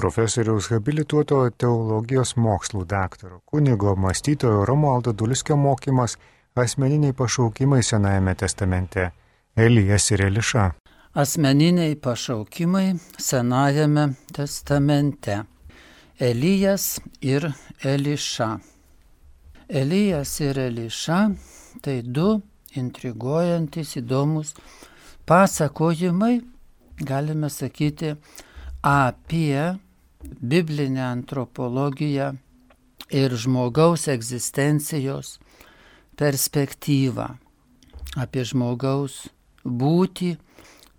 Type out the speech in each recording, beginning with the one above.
profesoriaus habilituoto teologijos mokslų daktaro, kunigo mąstytojo Romualdo Dulskio mokymas asmeniniai pašaukimai Senajame testamente - Elijas ir Eliša. Asmeniniai pašaukimai Senajame testamente - Elijas ir Eliša. Elijas ir Eliša tai du intriguojantis, įdomus pasakojimai, galime sakyti, apie biblinę antropologiją ir žmogaus egzistencijos perspektyvą, apie žmogaus būti,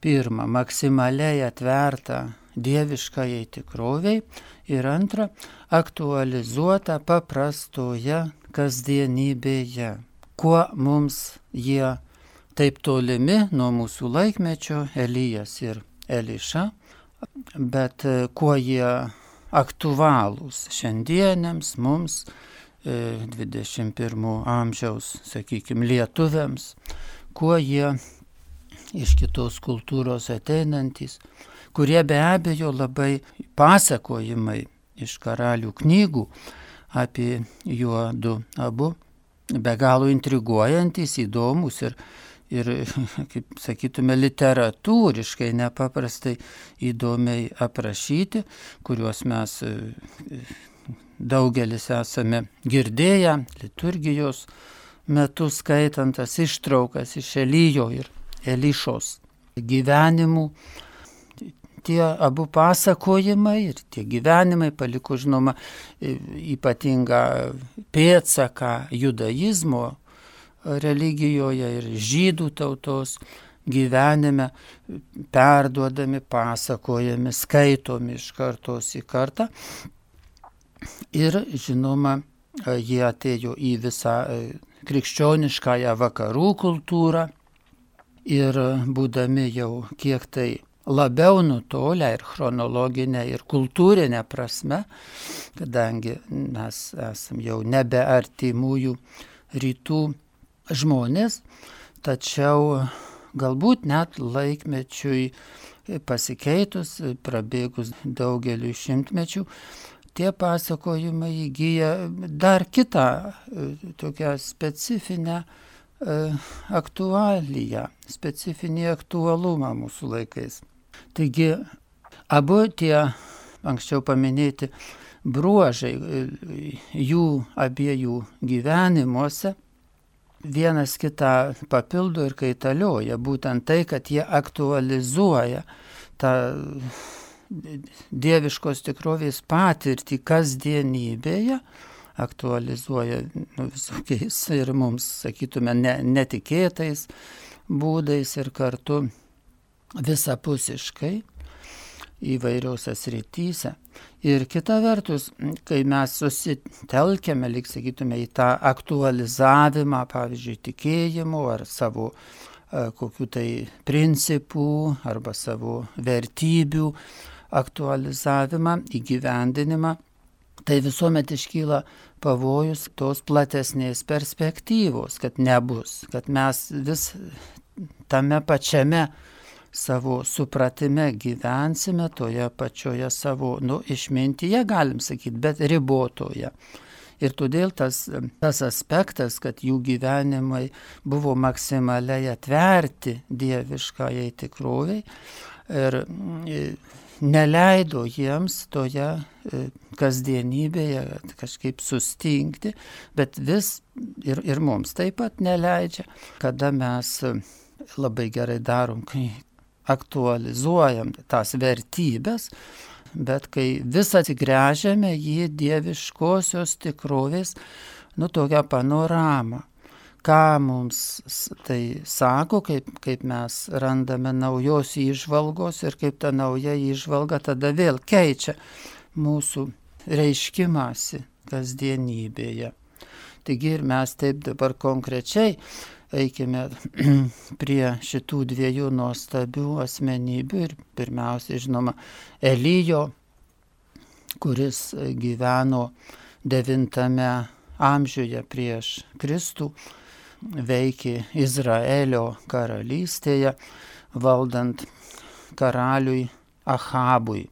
pirmą, maksimaliai atvertą dieviškajai tikroviai ir antra, aktualizuota paprastoje kasdienybėje. Kuo mums jie taip tolimi nuo mūsų laikmečio, Elijas ir Eliša, bet kuo jie aktualūs šiandienėms mums, 21 amžiaus, sakykime, lietuviams, kuo jie iš kitos kultūros ateinantis, kurie be abejo labai pasakojimai iš karalių knygų apie juodu abu, be galo intriguojantis, įdomus ir, ir, kaip sakytume, literatūriškai nepaprastai įdomiai aprašyti, kuriuos mes daugelis esame girdėję liturgijos metu skaitant tas ištraukas iš Elyjo ir Elišos gyvenimų. Tie abu pasakojimai ir tie gyvenimai paliko, žinoma, ypatingą pėtsaką judaizmo religijoje ir žydų tautos gyvenime, perduodami, pasakojami, skaitomi iš kartos į kartą. Ir žinoma, jie atėjo į visą krikščioniškąją vakarų kultūrą ir būdami jau kiek tai labiau nutolę ir chronologinė, ir kultūrinė prasme, kadangi mes esam jau nebe artimųjų rytų žmonės, tačiau galbūt net laikmečiui pasikeitus, prabėgus daugeliu šimtmečių, tie pasakojimai įgyja dar kitą tokią specifinę aktualiją, specifinį aktualumą mūsų laikais. Taigi abu tie anksčiau paminėti bruožai jų abiejų gyvenimuose vienas kitą papildo ir kaitalioja. Būtent tai, kad jie aktualizuoja tą dieviškos tikrovės patirtį kasdienybėje, aktualizuoja nu, visokiais ir mums, sakytume, ne, netikėtais būdais ir kartu visapusiškai įvairiausiose srityse. Ir kita vertus, kai mes susitelkėme, lik sakytume, į tą aktualizavimą, pavyzdžiui, tikėjimų ar savo kokių tai principų arba savo vertybių aktualizavimą, įgyvendinimą, tai visuomet iškyla pavojus tos platesnės perspektyvos, kad nebus, kad mes vis tame pačiame savo supratime gyvensime, toje pačioje savo, nu, išmintyje, galim sakyti, bet ribotoje. Ir todėl tas, tas aspektas, kad jų gyvenimai buvo maksimaliai atverti dieviškajai tikroviai ir neleido jiems toje kasdienybėje kažkaip sustingti, bet vis ir, ir mums taip pat neleidžia, kada mes labai gerai darom, kai aktualizuojam tas vertybės, bet kai vis atsigręžiame į dieviškosios tikrovės, nu tokią panoramą. Ką mums tai sako, kaip, kaip mes randame naujos įžvalgos ir kaip ta nauja įžvalga tada vėl keičia mūsų reiškimąsi kasdienybėje. Taigi ir mes taip dabar konkrečiai eikime prie šitų dviejų nuostabių asmenybių ir pirmiausia, žinoma, Elijo, kuris gyveno devintame amžiuje prieš Kristų, veikė Izraelio karalystėje, valdant karaliui Ahabui.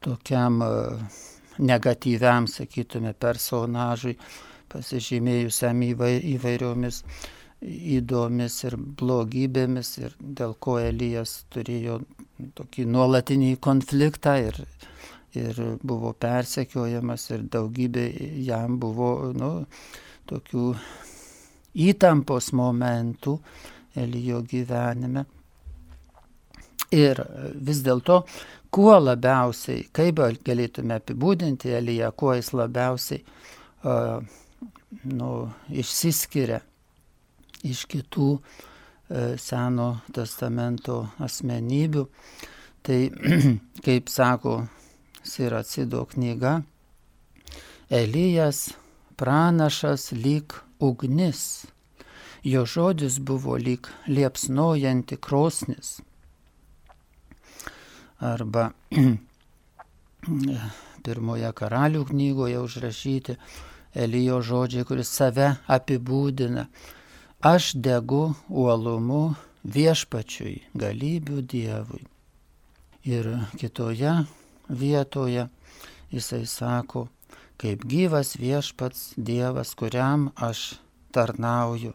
tokiam e, negatyviam, sakytume, personažui, pasižymėjusiam įvairiomis įdomis ir blogybėmis ir dėl ko Elijas turėjo tokį nuolatinį konfliktą ir, ir buvo persekiojamas ir daugybė jam buvo nu, tokių įtampos momentų Elijo gyvenime. Ir vis dėlto, kuo labiausiai, kaip galėtume apibūdinti Eliją, kuo jis labiausiai uh, nu, išsiskiria iš kitų e, Seno testamento asmenybių. Tai, kaip sako Siracido knyga, Elijas pranašas lyg ugnis. Jo žodis buvo lyg liepsnojanti krosnis. Arba pirmoje karalių knygoje užrašyti Elijo žodžiai, kuris save apibūdina Aš degu uolumu viešpačiui, galybių Dievui. Ir kitoje vietoje jisai sako, kaip gyvas viešpats Dievas, kuriam aš tarnauju.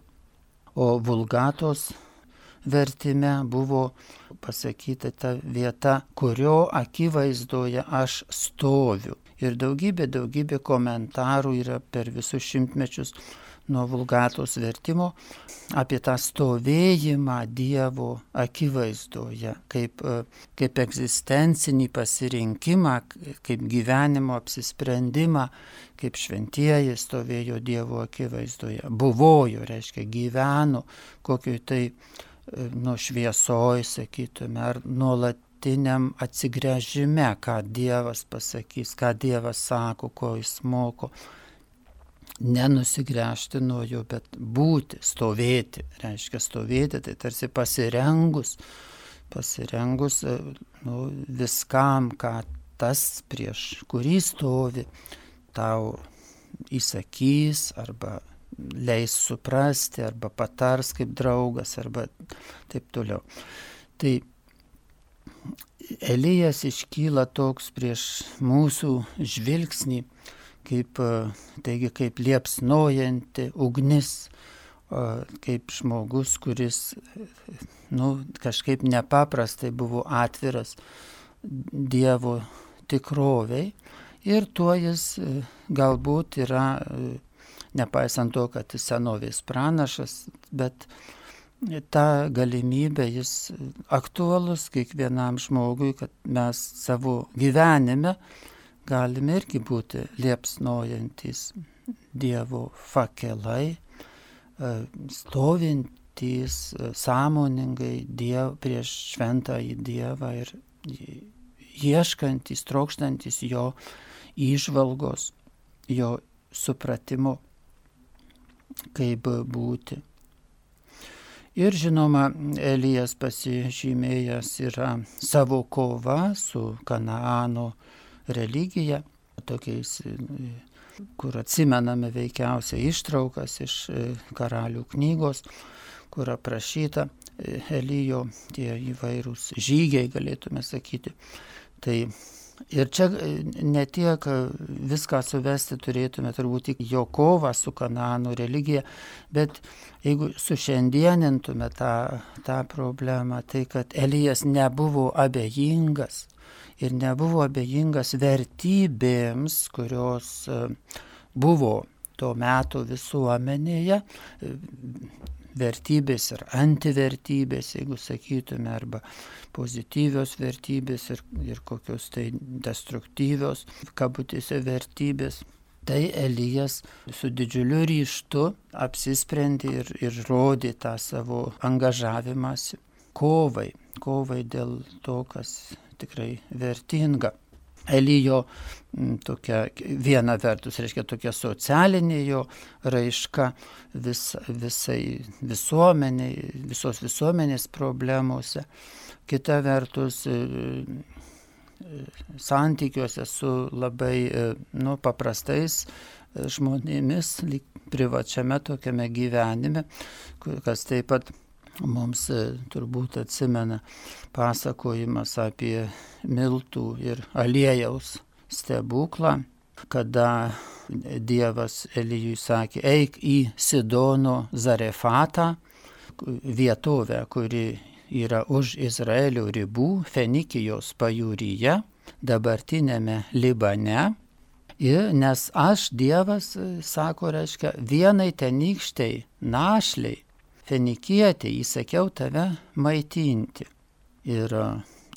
O vulgatos vertime buvo pasakyta ta vieta, kurio akivaizdoje aš stoviu. Ir daugybė, daugybė komentarų yra per visus šimtmečius nuo vulgatos vertimo apie tą stovėjimą Dievo akivaizdoje, kaip, e, kaip egzistencinį pasirinkimą, kaip gyvenimo apsisprendimą, kaip šventieji stovėjo Dievo akivaizdoje. Buvojo, reiškia, gyveno kokioj tai e, nuo šviesoj, sakytume, ar nuolatiniam atsigręžime, ką Dievas pasakys, ką Dievas sako, ko jis moko nenusigręžti nuo jo, bet būti, stovėti. Reiškia stovėti, tai tarsi pasirengus, pasirengus e, nu, viskam, ką tas prieš kurį stovi, tau įsakys arba leis suprasti, arba patars kaip draugas, arba taip toliau. Tai Elijas iškyla toks prieš mūsų žvilgsnį, kaip, e, taigi, kaip liepsnojanti ugnis, kaip žmogus, kuris nu, kažkaip nepaprastai buvo atviras Dievo tikroviai ir tuo jis e, galbūt yra, e, nepaisant to, kad jis senovės pranašas, bet ta galimybė jis aktualus kiekvienam žmogui, kad mes savo gyvenime galime irgi būti liepsnojantis Dievo fakelai, e, stovintys e, sąmoningai diev, prieš šventąjį Dievą ir ieškantis, trokštantis jo išvalgos, jo supratimo, kaip būti. Ir žinoma, Elijas pasižymėjęs yra savo kova su Kanaano religiją, tokiais, kur atsimename veikiausiai ištraukas iš e, karalių knygos, kur aprašyta e, Elijo tie įvairūs žygiai, galėtume sakyti. Tai ir čia e, ne tiek viską suvesti turėtume turbūt tik jo kovą su Kananų religija, bet jeigu sušiandienintume tą, tą problemą, tai kad Elijas nebuvo abejingas ir nebuvo abejingas vertybėms, kurios e, buvo to meto visuomenėje, e, vertybės ir antivertybės, jeigu sakytume, arba pozityvios vertybės ir, ir kokios tai destruktyvios, kabutėse vertybės. Tai Elijas su didžiuliu ryštu apsisprendė ir, ir rodė tą savo angažavimąsi kovai, kovai dėl to, kas tikrai vertinga. Elijo tokia viena vertus, reiškia tokia socialinė jo raiška vis, visai visuomeniai, visos visuomenės problemuose. Kita vertus, e, e, santykiuose su labai e, nu, paprastais žmonėmis, privačiame tokiame gyvenime, kas taip pat mums e, turbūt atsimena pasakojimas apie miltų ir aliejaus stebuklą, kada Dievas Elijui sakė, eik į Sidono Zarefatą, vietovę, kuri yra už Izraelio ribų, Fenikijos pajūryje, dabartinėme Libane. Ir nes aš Dievas, sako, reiškia, vienai tenykščiai našliai fenikietė, įsakiau tave maitinti. Ir e,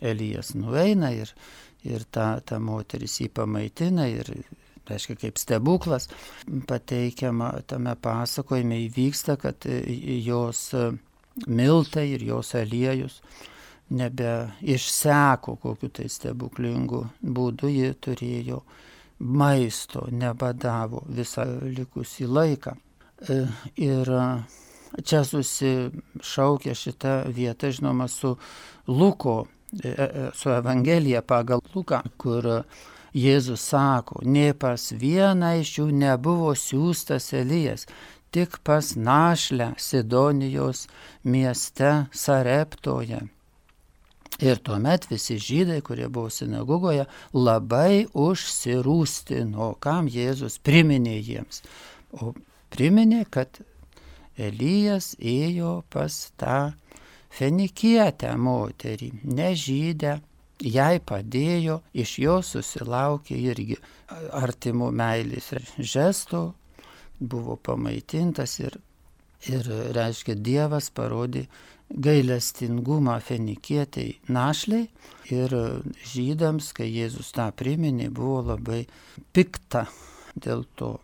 Elijas nueina ir, ir ta, ta moteris jį pamaitina ir, reiškia, kaip stebuklas pateikiama tame pasakojime įvyksta, kad e, jos e, miltai ir jos aliejus nebe išseko kokiu tai stebuklingu būdu, ji turėjo maisto, nebadavo visą likusį laiką. Ir Čia susišaukia šita vieta, žinoma, su Luko, e, e, su Evangelija pagal Luką, kur Jėzus sako, ne pas vieną iš jų nebuvo siūstas Elijas, tik pas našlę Sidonijos mieste Sareptoje. Ir tuomet visi žydai, kurie buvo sinagogoje, labai užsirūstino, kam Jėzus priminė jiems. O priminė, kad Elijas ėjo pas tą fenikietę moterį, nežydę, jai padėjo, iš jo susilaukė irgi artimų meilės žestų, buvo pamaitintas ir, ir reiškia, Dievas parodė gailestingumą fenikietiai našliai ir žydams, kai Jėzus tą priminė, buvo labai pikta dėl to.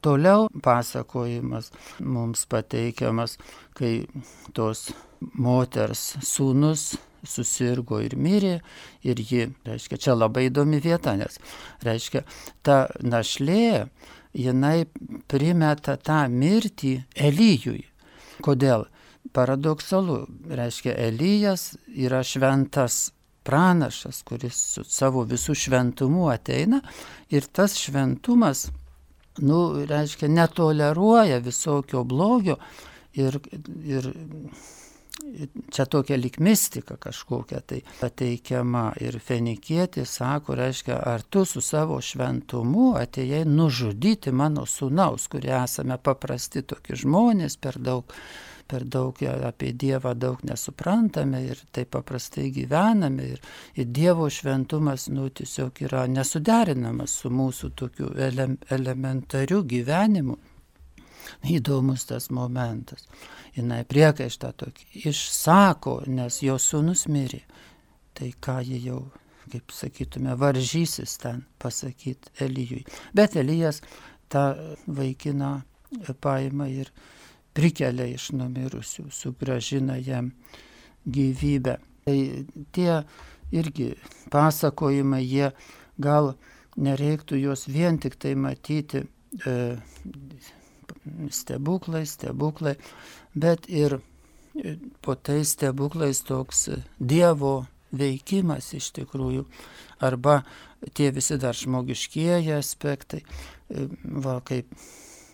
Toliau pasakojimas mums pateikiamas, kai tos moters sūnus susirgo ir mirė ir ji, reiškia, čia labai įdomi vieta, nes, reiškia, ta našlė, jinai primeta tą mirtį Elyjui. Kodėl? Paradoksalu, reiškia, Elyjas yra šventas pranašas, kuris su savo visų šventumu ateina ir tas šventumas nu, reiškia, netoleruoja visokio blogio ir, ir čia tokia lik mistika kažkokia tai pateikiama. Ir fenikietis sako, reiškia, ar tu su savo šventumu atėjai nužudyti mano sūnaus, kurie esame paprasti tokie žmonės per daug per daug apie Dievą daug nesuprantame ir taip paprastai gyvename ir, ir Dievo šventumas, nu, tiesiog yra nesuderinamas su mūsų tokiu ele, elementariu gyvenimu. Įdomus tas momentas. Jis priekaištą tokį išsako, nes jo sūnus mirė. Tai ką jie jau, kaip sakytume, varžysis ten pasakyti Elyjui. Bet Elijas tą vaikiną paima ir prikelia iš numirusių, sugražina jam gyvybę. Tai tie irgi pasakojimai, jie gal nereiktų juos vien tik tai matyti e, stebuklai, stebuklai, bet ir e, po tais stebuklais toks Dievo veikimas iš tikrųjų, arba tie visi dar žmogiškieji aspektai, e, va kaip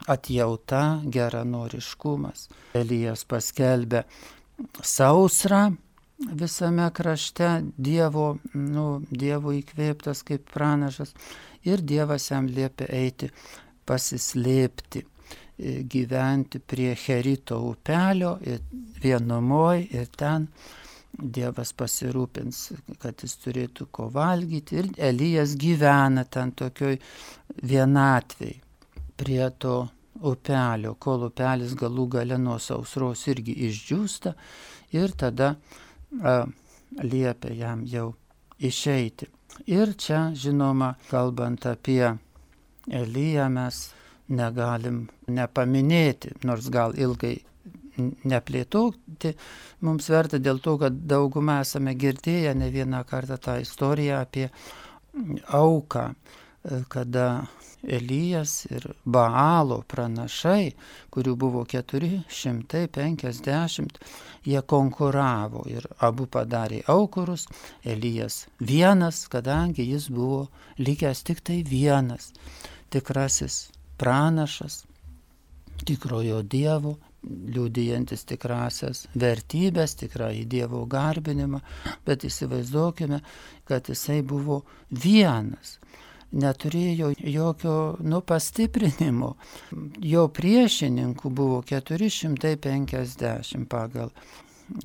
atjauta, geranoriškumas. Elijas paskelbė sausrą visame krašte, dievo, nu, dievo įkvėptas kaip pranašas ir dievas jam liepia eiti pasislėpti e, gyventi prie Herito upelio vienumoj ir ten Dievas pasirūpins, kad jis turėtų ko valgyti ir Elijas gyvena ten tokioj vienatvėj prie to upelio, kol upelis galų gale nuo sausros irgi išdžiūsta ir tada a, liepia jam jau išeiti. Ir čia, žinoma, kalbant apie Eliją, mes negalim nepaminėti, nors gal ilgai neplėtoti, mums verta dėl to, kad daugumą esame girdėję ne vieną kartą tą istoriją apie auką, kada Elijas ir Baalo pranašai, kurių buvo 450, jie konkuravo ir abu padarė aukurus, Elijas vienas, kadangi jis buvo likęs tik tai vienas, tikrasis pranašas, tikrojo Dievo liūdijantis tikrasias vertybės, tikrąjį Dievo garbinimą, bet įsivaizduokime, kad jisai buvo vienas neturėjo jokio nu, pastiprinimo. Jo priešininkų buvo 450 pagal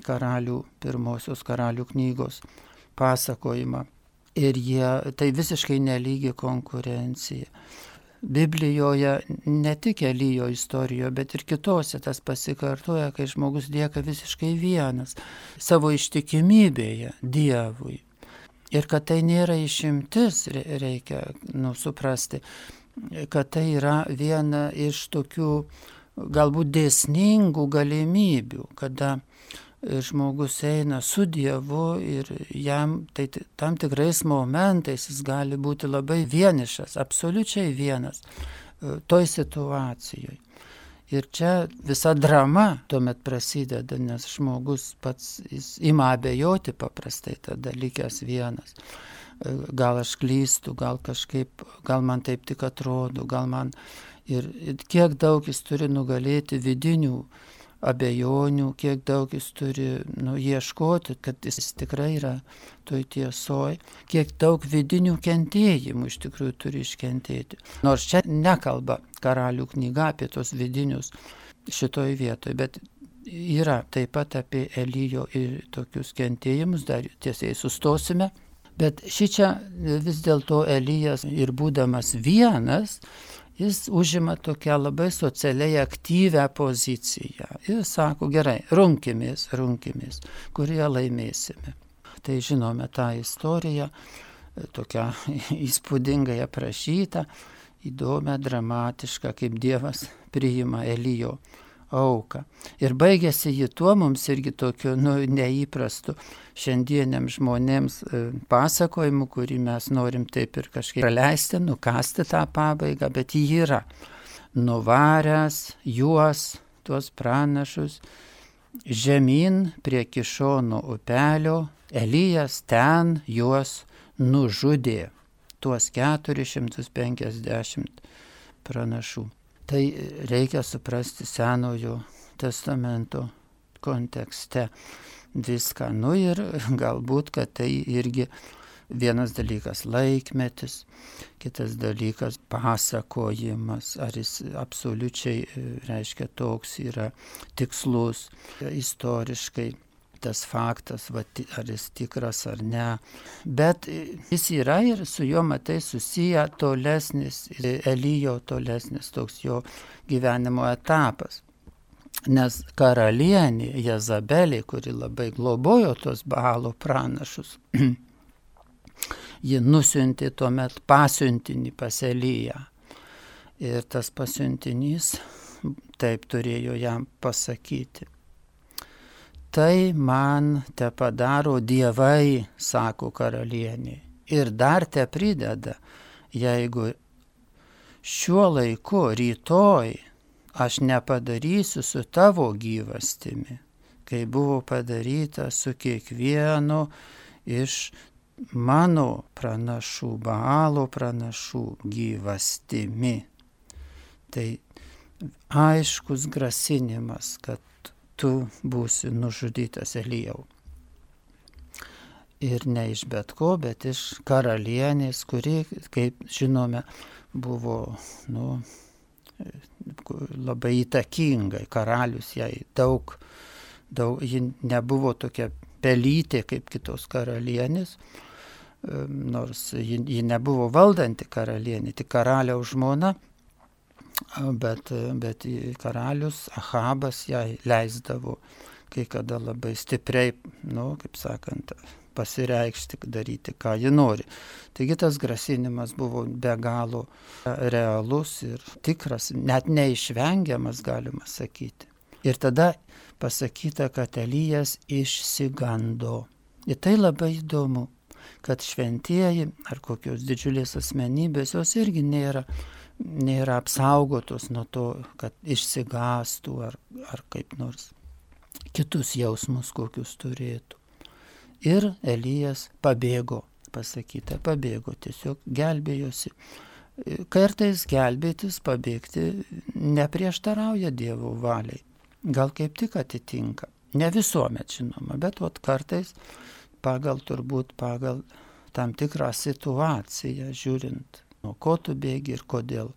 karalių, pirmosios karalių knygos pasakojimą. Ir jie, tai visiškai nelygi konkurencija. Biblijoje ne tik Elyjo istorijoje, bet ir kitose tas pasikartoja, kai žmogus lieka visiškai vienas savo ištikimybėje Dievui. Ir kad tai nėra išimtis, reikia nu, suprasti, kad tai yra viena iš tokių galbūt dėsningų galimybių, kada žmogus eina su Dievu ir jam tai tam tikrais momentais jis gali būti labai vienišas, absoliučiai vienas e, toj situacijoje. Ir čia visa drama tuomet prasideda, nes žmogus pats ima abejoti paprastai tada likęs vienas. Gal aš klystu, gal kažkaip, gal man taip tik atrodo, gal man ir, ir kiek daug jis turi nugalėti vidinių abejonių, kiek daug jis turi nu, ieškoti, kad jis tikrai yra toj tiesoj, kiek daug vidinių kentėjimų iš tikrųjų turi iškentėti. Nors čia nekalba karalių knyga apie tos vidinius šitoj vietoje, bet yra taip pat apie Elijo ir tokius kentėjimus, dar tiesiai sustosime. Bet ši čia vis dėlto Elijas ir būdamas vienas, jis užima tokią labai socialiai aktyvę poziciją. Jis sako, gerai, runkimės, runkimės, kurie laimėsime. Tai žinome tą istoriją, tokią įspūdingai aprašytą, įdomią, dramatišką, kaip Dievas priima Elijo auką. Ir baigėsi ji tuo mums irgi tokiu nu, neįprastu šiandieniam žmonėms e, pasakojimu, kurį mes norim taip ir kažkaip praleisti, nukasti tą pabaigą, bet ji yra nuvaręs juos, tuos pranašus, žemyn prie kišono upelio, Elijas ten juos nužudė, tuos 450 pranašų. Tai reikia suprasti senojo testamento kontekste viską. Nu ir galbūt, kad tai irgi vienas dalykas laikmetis, kitas dalykas pasakojimas, ar jis absoliučiai, reiškia, toks yra tikslus istoriškai tas faktas, va, ar jis tikras ar ne. Bet jis yra ir su juo matai susiję tolesnis, Elijo tolesnis toks jo gyvenimo etapas. Nes karalienė Jezabelė, kuri labai globojo tos balo pranašus, ji nusiuntė tuomet pasiuntinį pas Eliją. Ir tas pasiuntinys taip turėjo jam pasakyti tai man te padaro dievai, sako karalienė. Ir dar te prideda, jeigu šiuo laiku, rytoj, aš nepadarysiu su tavo gyvastimi, kai buvo padaryta su kiekvienu iš mano pranašų, baalo pranašų gyvastimi. Tai aiškus grasinimas, kad tu būsi nužudytas Elijau. Ir ne iš bet ko, bet iš karalienės, kuri, kaip žinome, buvo nu, labai įtakingai, karalius jai daug, daug, ji nebuvo tokia pelytė kaip kitos karalienės, nors ji, ji nebuvo valdanti karalienė, tik karaliaus žmona, bet, bet karalius Ahabas jai leisdavo kai kada labai stipriai, nu, kaip sakant, pasireikšti, daryti, ką ji nori. Taigi tas grasinimas buvo be galo realus ir tikras, net neišvengiamas, galima sakyti. Ir tada pasakyta, kad Elijas išsigando. Ir tai labai įdomu, kad šventieji ar kokios didžiulės asmenybės jos irgi nėra nėra apsaugotos nuo to, kad išsigastų ar, ar kaip nors kitus jausmus, kokius turėtų. Ir Elijas pabėgo, pasakyta, pabėgo, tiesiog gelbėjosi. Kartais gelbėtis, pabėgti neprieštarauja Dievo valiai. gal kaip tik atitinka. Ne visuomet žinoma, bet vat kartais pagal turbūt pagal tam tikrą situaciją žiūrint, nuo ko tu bėgi ir kodėl.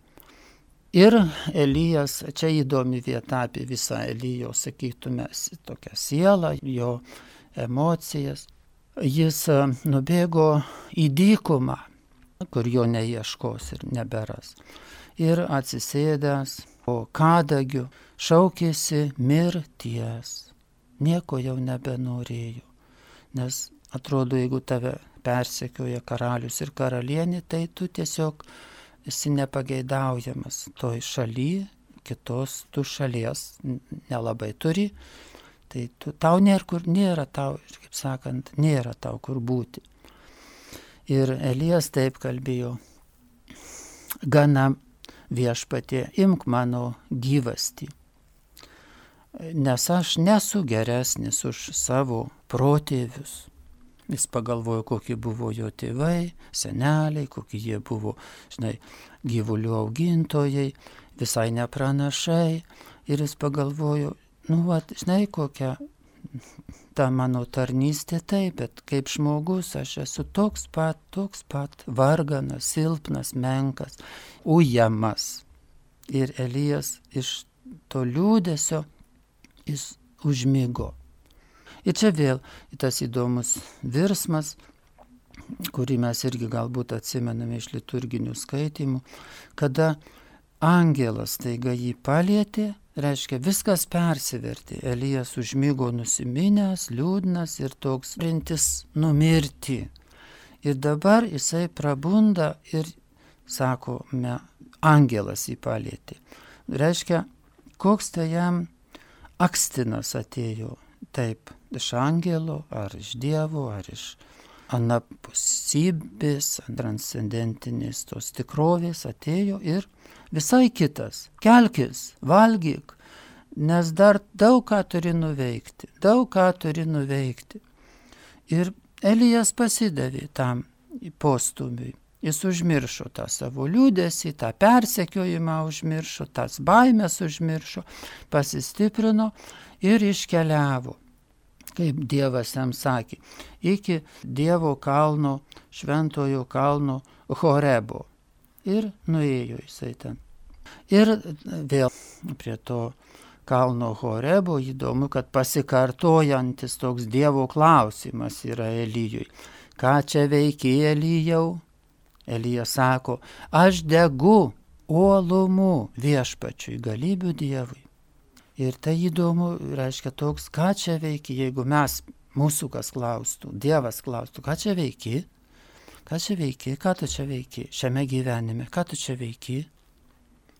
Ir Elijas, čia įdomi vieta apie visą Elijo, sakytume, tokią sielą, jo emocijas. Jis e, nubėgo į dykumą, kur jo neieškos ir neberas. Ir atsisėdęs po kadagiu šaukėsi mirties. Nieko jau nebenorėjo. Nes atrodo, jeigu tave persekioja karalius ir karalienė, tai tu tiesiog esi nepageidaujamas toj šaly, kitos tu šalies nelabai turi, tai tu, tau nėra kur, nėra tau, kaip sakant, nėra tau kur būti. Ir Elijas taip kalbėjo, gana viešpatė, imk mano gyvastį, nes aš nesu geresnis už savo protėvius Jis pagalvojo, kokie buvo jo tėvai, seneliai, kokie jie buvo, žinai, gyvulių augintojai, visai nepranašai. Ir jis pagalvojo, nu, va, žinai, kokia ta mano tarnystė taip, bet kaip žmogus aš esu toks pat, toks pat varganas, silpnas, menkas, ujamas. Ir Elijas iš to liūdėsio jis užmygo. Ir čia vėl tas įdomus virsmas, kurį mes irgi galbūt atsimename iš liturginių skaitimų, kada angelas taiga jį palėtė, reiškia viskas persivertė. Elijas užmygo nusiminęs, liūdnas ir toks rintis numirti. Ir dabar jisai prabunda ir sako, me, angelas jį palėtė. Reiškia, koks tai jam akstinas atėjo. Taip, iš angelo, ar iš dievo, ar iš anapusybės, transcendentinės tos tikrovės atėjo ir visai kitas. Kelkis, valgyk, nes dar daug ką turi nuveikti, daug ką turi nuveikti. Ir Elijas pasidavė tam postumiui. Jis užmiršo tą savo liūdėsi, tą persekiojimą užmiršo, tas baimės užmiršo, pasistiprino ir iškeliavo kaip Dievas jam sakė, iki Dievo kalno, šventojo kalno Horebo. Ir nuėjo jisai ten. Ir vėl prie to kalno Horebo įdomu, kad pasikartojantis toks Dievo klausimas yra Elyjui. Ką čia veikia Elyjau? Elija sako, aš degu uolumu viešpačiui, galybių Dievui. Ir tai įdomu, reiškia toks, ką čia veiki, jeigu mes, mūsų kas klaustų, Dievas klaustų, ką čia veiki, ką čia veiki, ką tu čia veiki šiame gyvenime, ką tu čia veiki,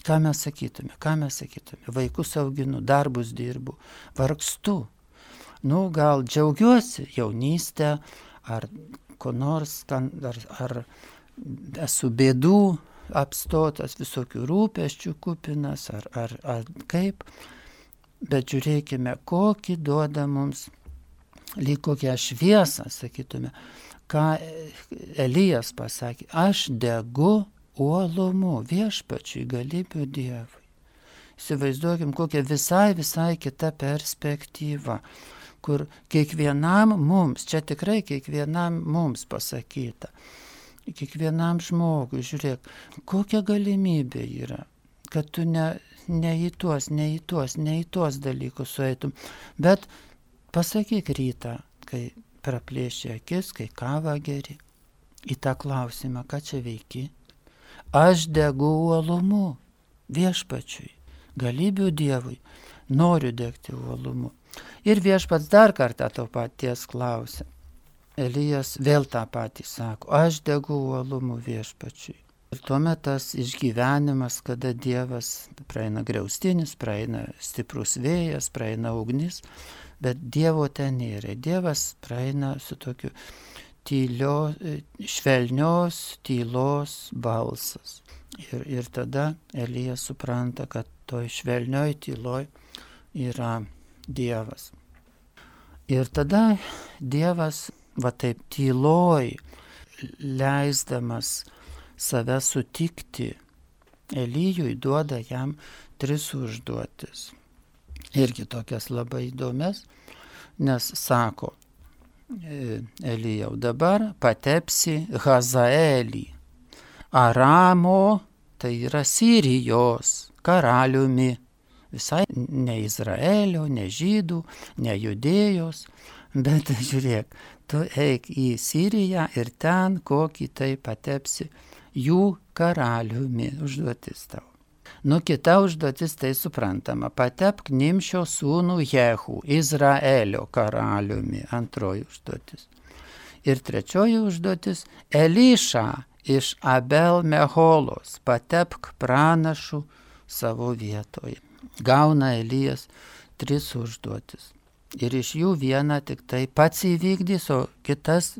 ką mes sakytume, ką mes sakytume, vaikus auginu, darbus dirbu, vargstu. Nu, gal džiaugiuosi jaunystę, ar ko nors, ar, ar esu bėdų apstotas, visokių rūpeščių kupinas, ar, ar, ar kaip bet žiūrėkime, kokį duoda mums, lyg kokią šviesą, sakytume, ką Elijas pasakė, aš degu uolumu viešpačiui galybių Dievui. Įsivaizduokim, kokia visai, visai kita perspektyva, kur kiekvienam mums, čia tikrai kiekvienam mums pasakyta, kiekvienam žmogui, žiūrėk, kokia galimybė yra, kad tu ne, ne į tuos, ne į tuos, ne į tuos dalykus sueitum. Bet pasakyk rytą, kai praplėšia akis, kai kavą geri, į tą klausimą, ką čia veiki. Aš degu uolumu viešpačiui, galybių Dievui, noriu degti uolumu. Ir viešpats dar kartą to paties klausia. Elijas vėl tą patį sako, aš degu uolumu viešpačiui. Ir tuomet tas išgyvenimas, kada Dievas praeina griaustinis, praeina stiprus vėjas, praeina ugnis, bet Dievo ten nėra. Dievas praeina su tokiu tylio, švelnios, tylos balsas. Ir, ir tada Elijas supranta, kad toj švelnioj tyloj yra Dievas. Ir tada Dievas, va taip tyloj, leisdamas save sutikti, Elyjui duoda jam tris užduotis. irgi tokias labai įdomias, nes sako, e, Elijau dabar patepsi Hazaelį, Aramo, tai yra Sirijos karaliumi, visai ne Izraelio, ne žydų, ne judėjos, bet žiūrėk, tu eik į Siriją ir ten kokį tai patepsi jų karaliumi užduotis tau. Nu, kita užduotis tai suprantama. Patepk Nimšio sūnų Jehų, Izraelio karaliumi. Antroji užduotis. Ir trečioji užduotis - Elišą iš Abel Meholos. Patepk pranašų savo vietoje. Gauna Elijas tris užduotis. Ir iš jų vieną tik tai pats įvykdys, o kitas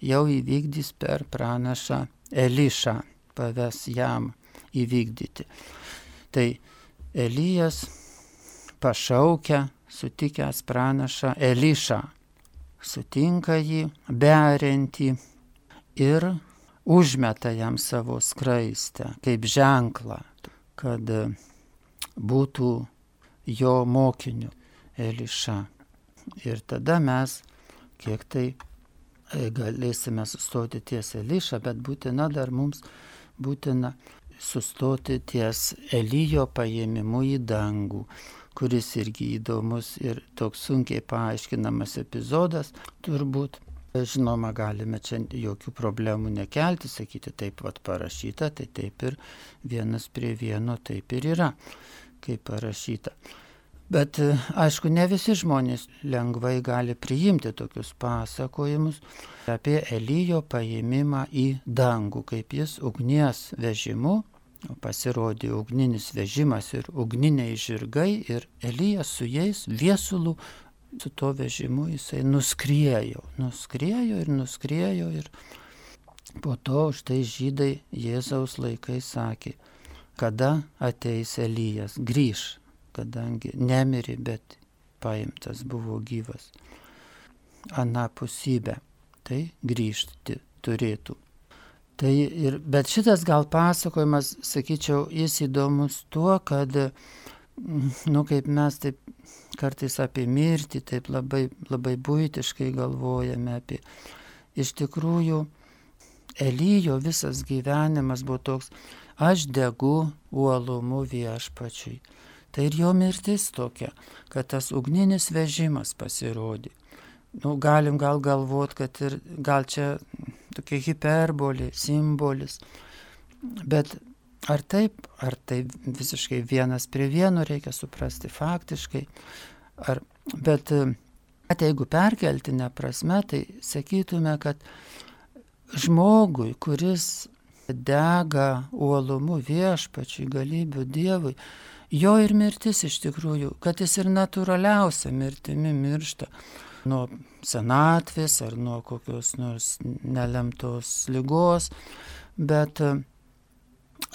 jau įvykdys per pranašą Elišą, paves jam įvykdyti. Tai Elijas pašaukia, sutikęs pranašą Elišą, sutinka jį, berinti ir užmeta jam savo skraistę kaip ženklą, kad būtų jo mokiniu Eliša. Ir tada mes kiek tai galėsime sustoti ties Elišą, bet būtina dar mums būtina sustoti ties Elijo paėmimu į dangų, kuris irgi įdomus ir toks sunkiai paaiškinamas epizodas turbūt. Žinoma, galime čia jokių problemų nekelti, sakyti taip pat parašyta, tai taip ir vienas prie vieno taip ir yra, kaip parašyta. Bet aišku, ne visi žmonės lengvai gali priimti tokius pasakojimus apie Elijo paėmimą į dangų, kaip jis ugnies vežimu pasirodė ugninis vežimas ir ugniniai žirgai ir Elijas su jais viesulų su to vežimu jisai nuskriejo, nuskriejo ir nuskriejo ir po to štai žydai Jėzaus laikai sakė, kada ateis Elijas, grįž, kadangi nemiri, bet paimtas buvo gyvas. Anapusybė, tai grįžti turėtų. Tai ir, bet šitas gal pasakojimas, sakyčiau, jis įdomus tuo, kad, nu, kaip mes taip kartais apie mirtį, taip labai, labai būtiškai galvojame apie. Iš tikrųjų, Elyjo visas gyvenimas buvo toks, aš degu uolumu viešpačiui. Tai ir jo mirtis tokia, kad tas ugninis vežimas pasirodė. Nu, galim gal galvot, kad ir gal čia tokia hiperbolė, simbolis. Bet ar taip, ar tai visiškai vienas prie vieno reikia suprasti faktiškai. Ar, bet at jeigu perkeltinę prasme, tai sakytume, kad žmogui, kuris dega uolumu viešpačiui, galybių Dievui, jo ir mirtis iš tikrųjų, kad jis ir natūraliausia mirtimi miršta nuo senatvės ar nuo kokios nors nelemtos lygos, bet e,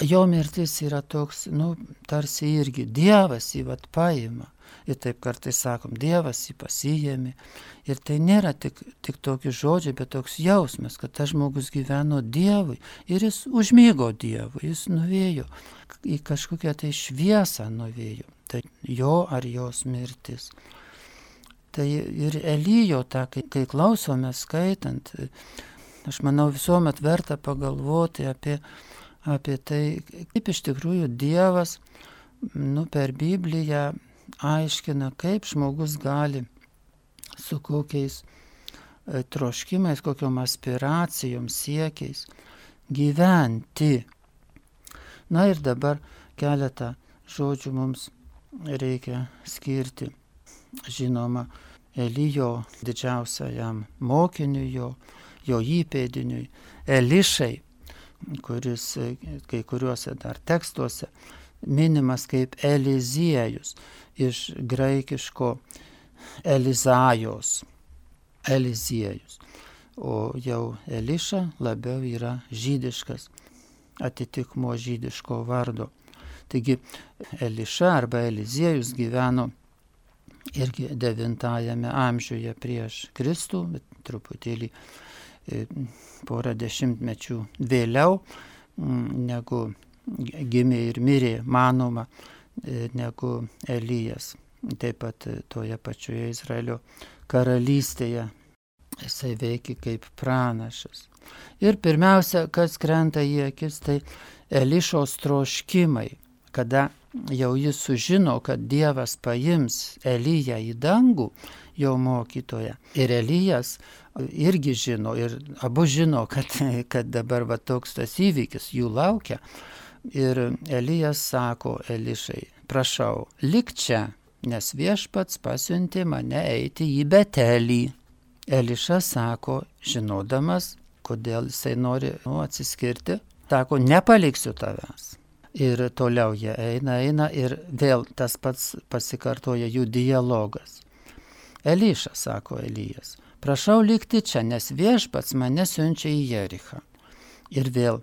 jo mirtis yra toks, nu, tarsi irgi Dievas jį vat paima. Ir taip kartais sakom, Dievas jį pasijėmė. Ir tai nėra tik, tik tokie žodžiai, bet toks jausmas, kad tas žmogus gyveno Dievui ir jis užmygo Dievui, jis nuvėjo į kažkokią tai šviesą nuvėjo. Tai jo ar jos mirtis. Tai ir Elyjo tą, kai, kai klausome skaitant, aš manau visuomet verta pagalvoti apie, apie tai, kaip iš tikrųjų Dievas nu, per Bibliją aiškina, kaip žmogus gali su kokiais e, troškimais, kokiom aspiracijom, siekiais gyventi. Na ir dabar keletą žodžių mums reikia skirti žinoma, Elijo didžiausiam mokiniui, jo, jo įpėdiniui, Elišai, kuris kai kuriuose dar tekstuose minimas kaip Eliziejus iš graikiško Elizajos. Eliziejus. O jau Eliša labiau yra žydiškas atitikmo žydiško vardo. Taigi Eliša arba Eliziejus gyveno irgi devintajame amžiuje prieš Kristų, bet truputėlį e, porą dešimtmečių vėliau negu gimė ir mirė, manoma, e, negu Elijas. taip pat toje pačioje Izraelio karalystėje. Jisai veikia kaip pranašas. Ir pirmiausia, kas krenta į akis, tai Elišos troškimai, kada jau jis sužino, kad Dievas paims Eliją į dangų, jo mokytoją. Ir Elijas irgi žino, ir abu žino, kad, kad dabar va toks tas įvykis jų laukia. Ir Elijas sako Elišai, prašau, lik čia, nes viešpats pasiuntė mane eiti į Betelį. Eliša sako, žinodamas, kodėl jisai nori nu, atsiskirti, sako, nepaliksiu tavęs. Ir toliau jie eina, eina ir vėl tas pats pasikartoja jų dialogas. Eliša, sako Elijas, prašau likti čia, nes viešpats mane siunčia į Jerichą. Ir vėl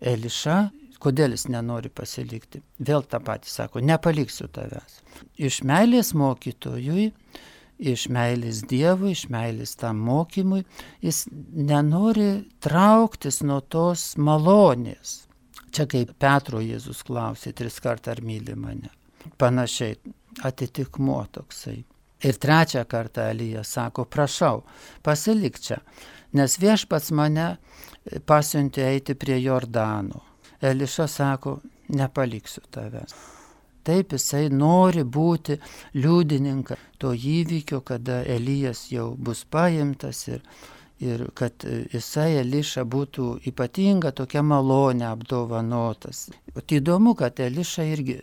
Eliša, kodėl jis nenori pasilikti, vėl tą patį sako, nepaliksiu tavęs. Iš meilės mokytojui iš meilės Dievui, iš meilės tam mokymui, jis nenori trauktis nuo tos malonės. Čia kaip Petro Jėzus klausė tris kartą, ar myli mane. Panašiai atitikmuo toksai. Ir trečią kartą Elijas sako, prašau, pasilik čia, nes viešpats mane pasiuntė eiti prie Jordano. Eliša sako, nepaliksiu tavęs. Taip jisai nori būti liudininkas to įvykio, kada Elijas jau bus paimtas ir, ir kad jisai Eliša būtų ypatinga tokia malonė apdovanotas. Tai įdomu, kad Eliša irgi,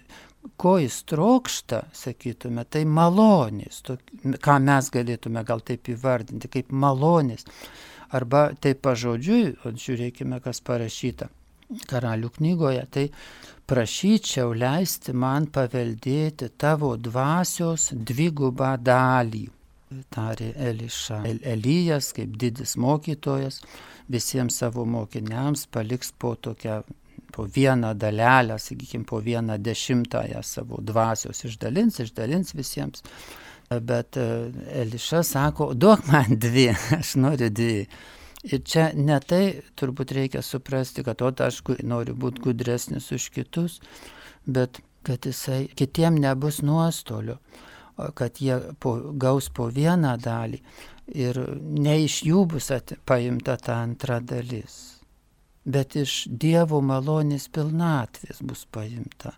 ko jis trokšta, sakytume, tai malonės, to, ką mes galėtume gal taip įvardinti, kaip malonės. Arba taip pažodžiui, žiūrėkime, kas parašyta karalių knygoje, tai prašyčiau leisti man paveldėti tavo dvasios dvigubą dalį. Tarė Eliša. El Elijas, kaip didis mokytojas, visiems savo mokiniams paliks po tokią, po vieną dalelę, sakykime, po vieną dešimtąją savo dvasios išdalins, išdalins visiems. Bet e, Eliša sako, duok man dvi, aš noriu dvi. Ir čia ne tai turbūt reikia suprasti, kad o aš noriu būti gudresnis už kitus, bet kad jisai kitiem nebus nuostolių, kad jie po, gaus po vieną dalį ir ne iš jų bus at, paimta ta antra dalis, bet iš Dievo malonės pilnatvės bus paimta.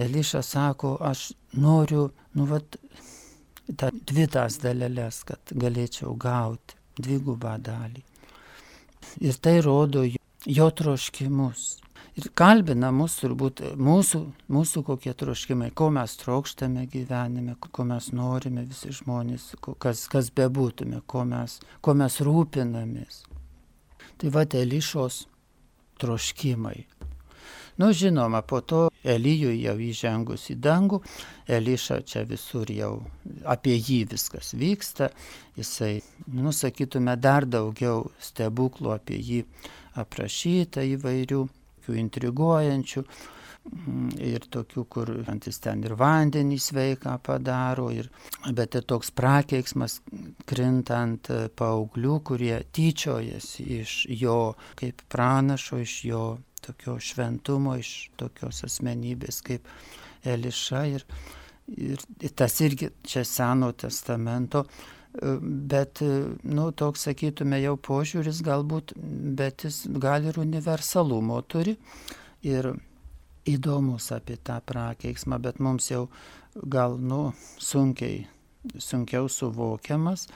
Eliša sako, aš noriu, nu, vat, tą dvi tas dalelės, kad galėčiau gauti dvigubą dalį. Ir tai rodo jo troškimus. Ir kalbina mus turbūt mūsų, mūsų kokie troškimai, ko mes trokštame gyvenime, ko mes norime visi žmonės, kas, kas bebūtume, ko mes, ko mes rūpinamės. Tai va, Elišos troškimai. Nu, žinoma, po to Elyjui jau įžengus į dangų, Eliša čia visur jau apie jį viskas vyksta, jisai, nusakytume, dar daugiau stebuklų apie jį aprašyta įvairių, intriguojančių mm, ir tokių, kur jis ten ir vandenį sveiką padaro, ir, bet ir toks prakeiksmas krintant paauglių, kurie tyčiojasi iš jo kaip pranašo, iš jo tokio šventumo, iš tokios asmenybės kaip Eliša ir, ir tas irgi čia Seno testamento, bet, nu, toks, sakytume, jau požiūris galbūt, bet jis gal ir universalumo turi ir įdomus apie tą prakeiksmą, bet mums jau gal, nu, sunkiai, sunkiau suvokiamas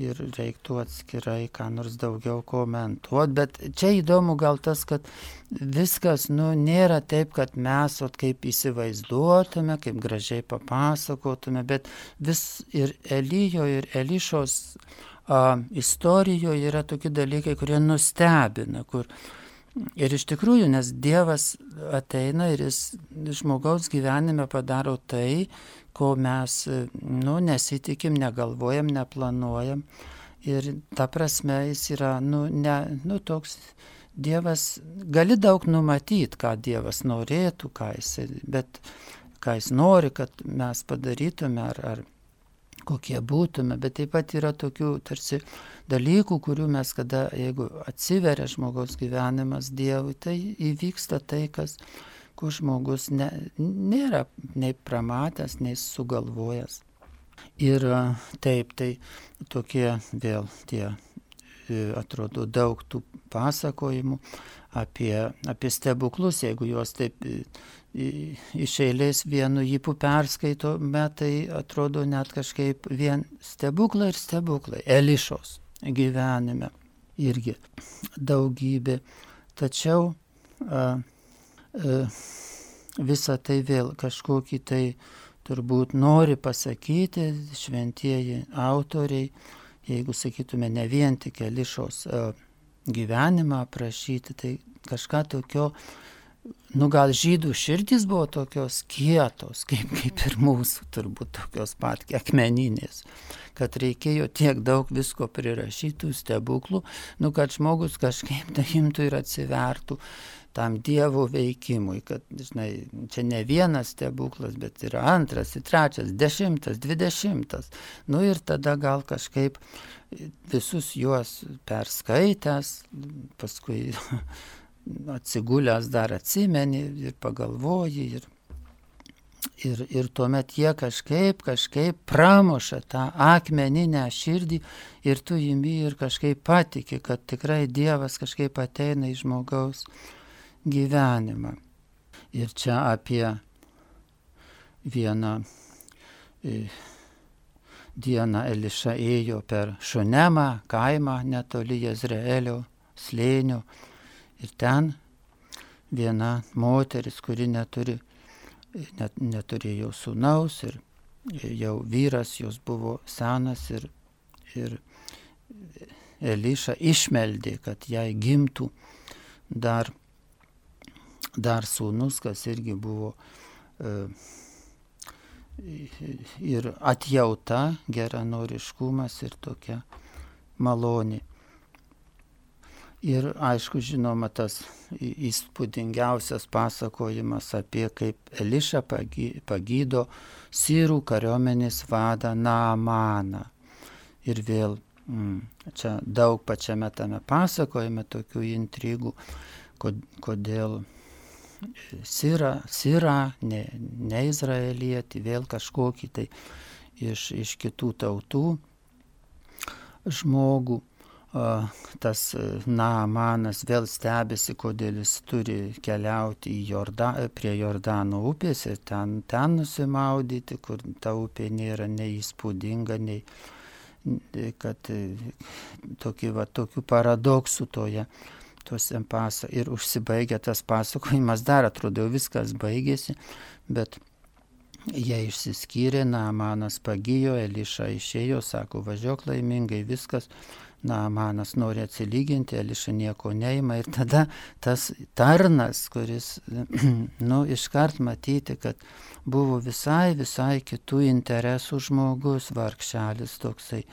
ir reiktų atskirai ką nors daugiau komentuoti. Bet čia įdomu gal tas, kad viskas, nu, nėra taip, kad mes, ot, kaip įsivaizduotume, kaip gražiai papasakotume, bet vis ir Elijo, ir Elišos a, istorijoje yra tokie dalykai, kurie nustebina, kur Ir iš tikrųjų, nes Dievas ateina ir jis žmogaus gyvenime padaro tai, ko mes nu, nesitikim, negalvojam, neplanuojam. Ir ta prasme jis yra, nu, ne, nu, toks Dievas, gali daug numatyti, ką Dievas norėtų, ką jis, bet ką jis nori, kad mes padarytume, ar, ar kokie būtume, bet taip pat yra tokių tarsi dalykų, kurių mes kada, jeigu atsiveria žmogaus gyvenimas Dievui, tai įvyksta tai, kas ko žmogus ne, nėra nei pramatęs, nei sugalvojęs. Ir taip, tai tokie vėl tie, atrodo, daug tų pasakojimų apie, apie stebuklus, jeigu juos taip iš eilės vienu jipu perskaito, bet tai atrodo net kažkaip vien stebuklai ir stebuklai, Elišos gyvenime irgi daugybė. Tačiau a, a, visa tai vėl kažkokį tai turbūt nori pasakyti šventieji autoriai, jeigu sakytume ne vien tik Elišos gyvenimą aprašyti, tai kažką tokio nu gal žydų širdys buvo tokios kietos, kaip, kaip ir mūsų, turbūt tokios pat akmeninės, kad reikėjo tiek daug visko prirašytų stebuklų, nu kad žmogus kažkaip tai imtų ir atsivertų tam Dievo veikimui, kad, žinai, čia ne vienas stebuklas, bet yra antras, trečias, dešimtas, dvidešimtas. Nu ir tada gal kažkaip visus juos perskaitęs, paskui atsigulęs dar atsimeni ir pagalvoji ir, ir, ir tuomet jie kažkaip, kažkaip pramuša tą akmeninę širdį ir tu įmi ir kažkaip patiki, kad tikrai Dievas kažkaip ateina į žmogaus gyvenimą. Ir čia apie vieną e, dieną Eliša ėjo per Šunemą, kaimą netoli Jezreelio slėnio Ir ten viena moteris, kuri neturi, net, neturėjo sūnaus ir jau vyras jos buvo senas ir, ir Eliša išmeldė, kad jai gimtų dar, dar sūnus, kas irgi buvo e, ir atjauta, geranoriškumas ir tokia malonė. Ir aišku, žinoma, tas įspūdingiausias pasakojimas apie kaip Eliša pagydo sirų kariuomenės vadą Naamaną. Ir vėl mm, čia daug pačiame tame pasakojime tokių intrigų, kodėl Sira, Sira ne, ne Izraelietį, vėl kažkokį tai iš, iš kitų tautų žmogų tas Naamanas vėl stebisi, kodėl jis turi keliauti Jorda, prie Jordano upės ir ten, ten nusimaudyti, kur ta upė nėra nei įspūdinga, nei kad tokį, va, tokių paradoksų toje tuose paso ir užsibaigia tas pasakojimas, dar atrodo viskas baigėsi, bet jie išsiskyrė, Naamanas pagijo, Eliša išėjo, sako, važiuok laimingai, viskas na, manas nori atsilyginti, Eliša nieko neima ir tada tas tarnas, kuris, nu, iškart matyti, kad buvo visai, visai kitų interesų žmogus, vargšelis toksai.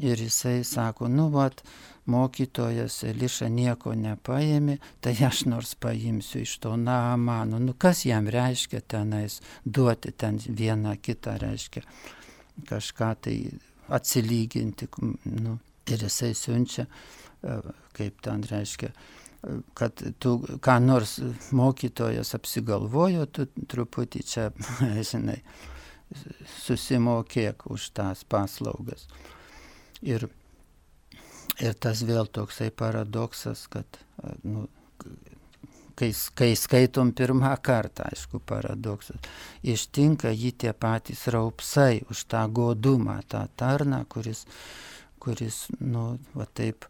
Ir jisai sako, nu, vat, mokytojas Eliša nieko nepaėmė, tai aš nors paimsiu iš to Naamano. Nu, kas jam reiškia tenais duoti ten vieną kitą, reiškia kažką tai atsilyginti. Nu, ir jisai siunčia, e, kaip ten reiškia, e, kad tu ką nors mokytojas apsigalvojo, tu truputį čia, žinai, susimokėk už tas paslaugas. Ir, ir tas vėl toksai paradoksas, kad, e, nu, kai, kai skaitom pirmą kartą, aišku, paradoksas, ištinka jį tie patys raupsai už tą godumą, tą tarną, kuris kuris, nu, va taip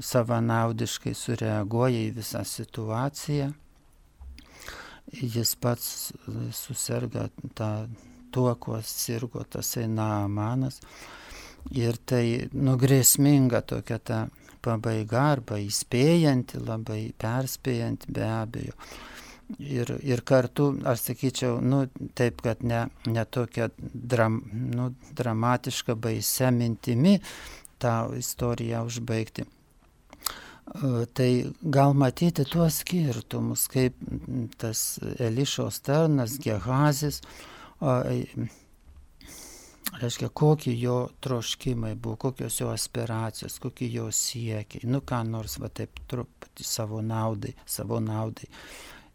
savanaudiškai sureaguoja į visą situaciją. Jis pats susirga tą, tuo, kuo sirgo tasai Naamanas. Ir tai nugrėsminga tokia ta pabaiga arba įspėjanti, labai perspėjanti be abejo. Ir, ir kartu, aš sakyčiau, nu, taip, kad ne, ne tokia dram, nu, dramatiška baise mintimi tą istoriją užbaigti. Tai gal matyti tuos skirtumus, kaip tas Elišos tarnas, Gehazis, reiškia, kokie jo troškimai buvo, kokios jo aspiracijos, kokie jo siekiai, nu ką nors va taip truputį savo naudai, savo naudai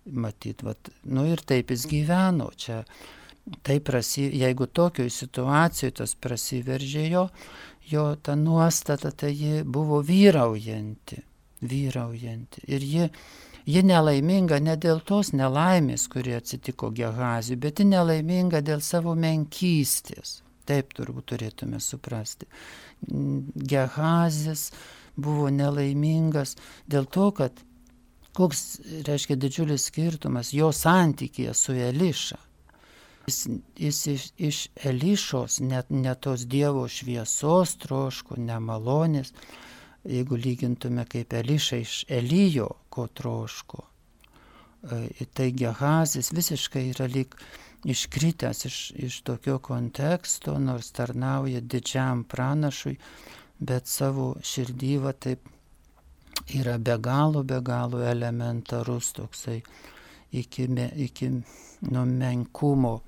matyt, vat, nu ir taip jis gyveno. Čia, tai prasi, jeigu tokioj situacijoje tas prasiveržė jo, jo ta nuostata, tai ji buvo vyraujanti, vyraujanti. Ir ji, ji nelaiminga ne dėl tos nelaimės, kuri atsitiko Gehaziui, bet ji nelaiminga dėl savo menkystės. Taip turbūt turėtume suprasti. Gehazis buvo nelaimingas dėl to, kad koks reiškia didžiulis skirtumas jo santykėje su Eliša. Jis, jis iš, iš Elišos net ne tos Dievo šviesos troško, nemalonės, jeigu lygintume kaip Eliša iš Elijo, ko troško. E, tai Gehazis visiškai yra lyg iškritęs iš, iš tokio konteksto, nors tarnauja didžiam pranašui, bet savo širdyva taip yra be galo, be galo elementarus toksai iki, iki numenkumo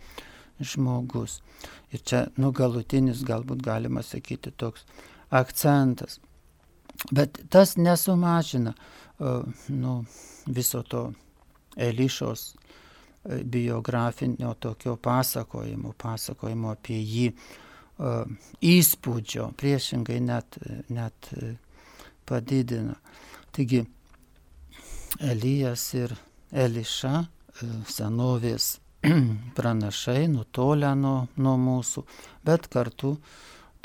žmogus. Ir čia nugalutinis galbūt galima sakyti toks akcentas. Bet tas nesumažina uh, nu, viso to Elišos biografinio tokio pasakojimo, pasakojimo apie jį įspūdžio, priešingai net, net padidina. Taigi Elijas ir Eliša, senovės pranašai, nutolę nuo, nuo mūsų, bet kartu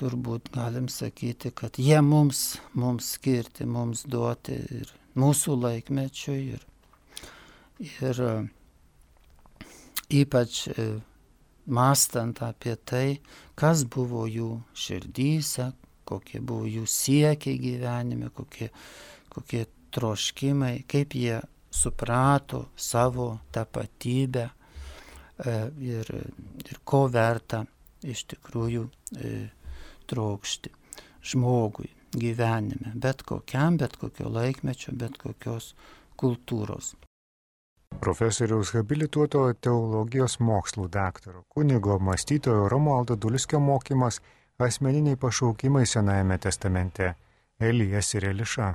turbūt galim sakyti, kad jie mums, mums skirti, mums duoti ir mūsų laikmečiui ir, ir ypač e, mastant apie tai, kas buvo jų širdyse, kokie buvo jų siekiai gyvenime, kokie, kokie troškimai, kaip jie suprato savo tapatybę e, ir, ir ko verta iš tikrųjų e, trokšti žmogui gyvenime, bet kokiam, bet kokio laikmečio, bet kokios kultūros. Profesoriaus habilituoto teologijos mokslų daktaro, kunigo mąstytojo Romualdo Dulskio mokymas asmeniniai pašaukimai Senajame testamente Elijas ir Eliša.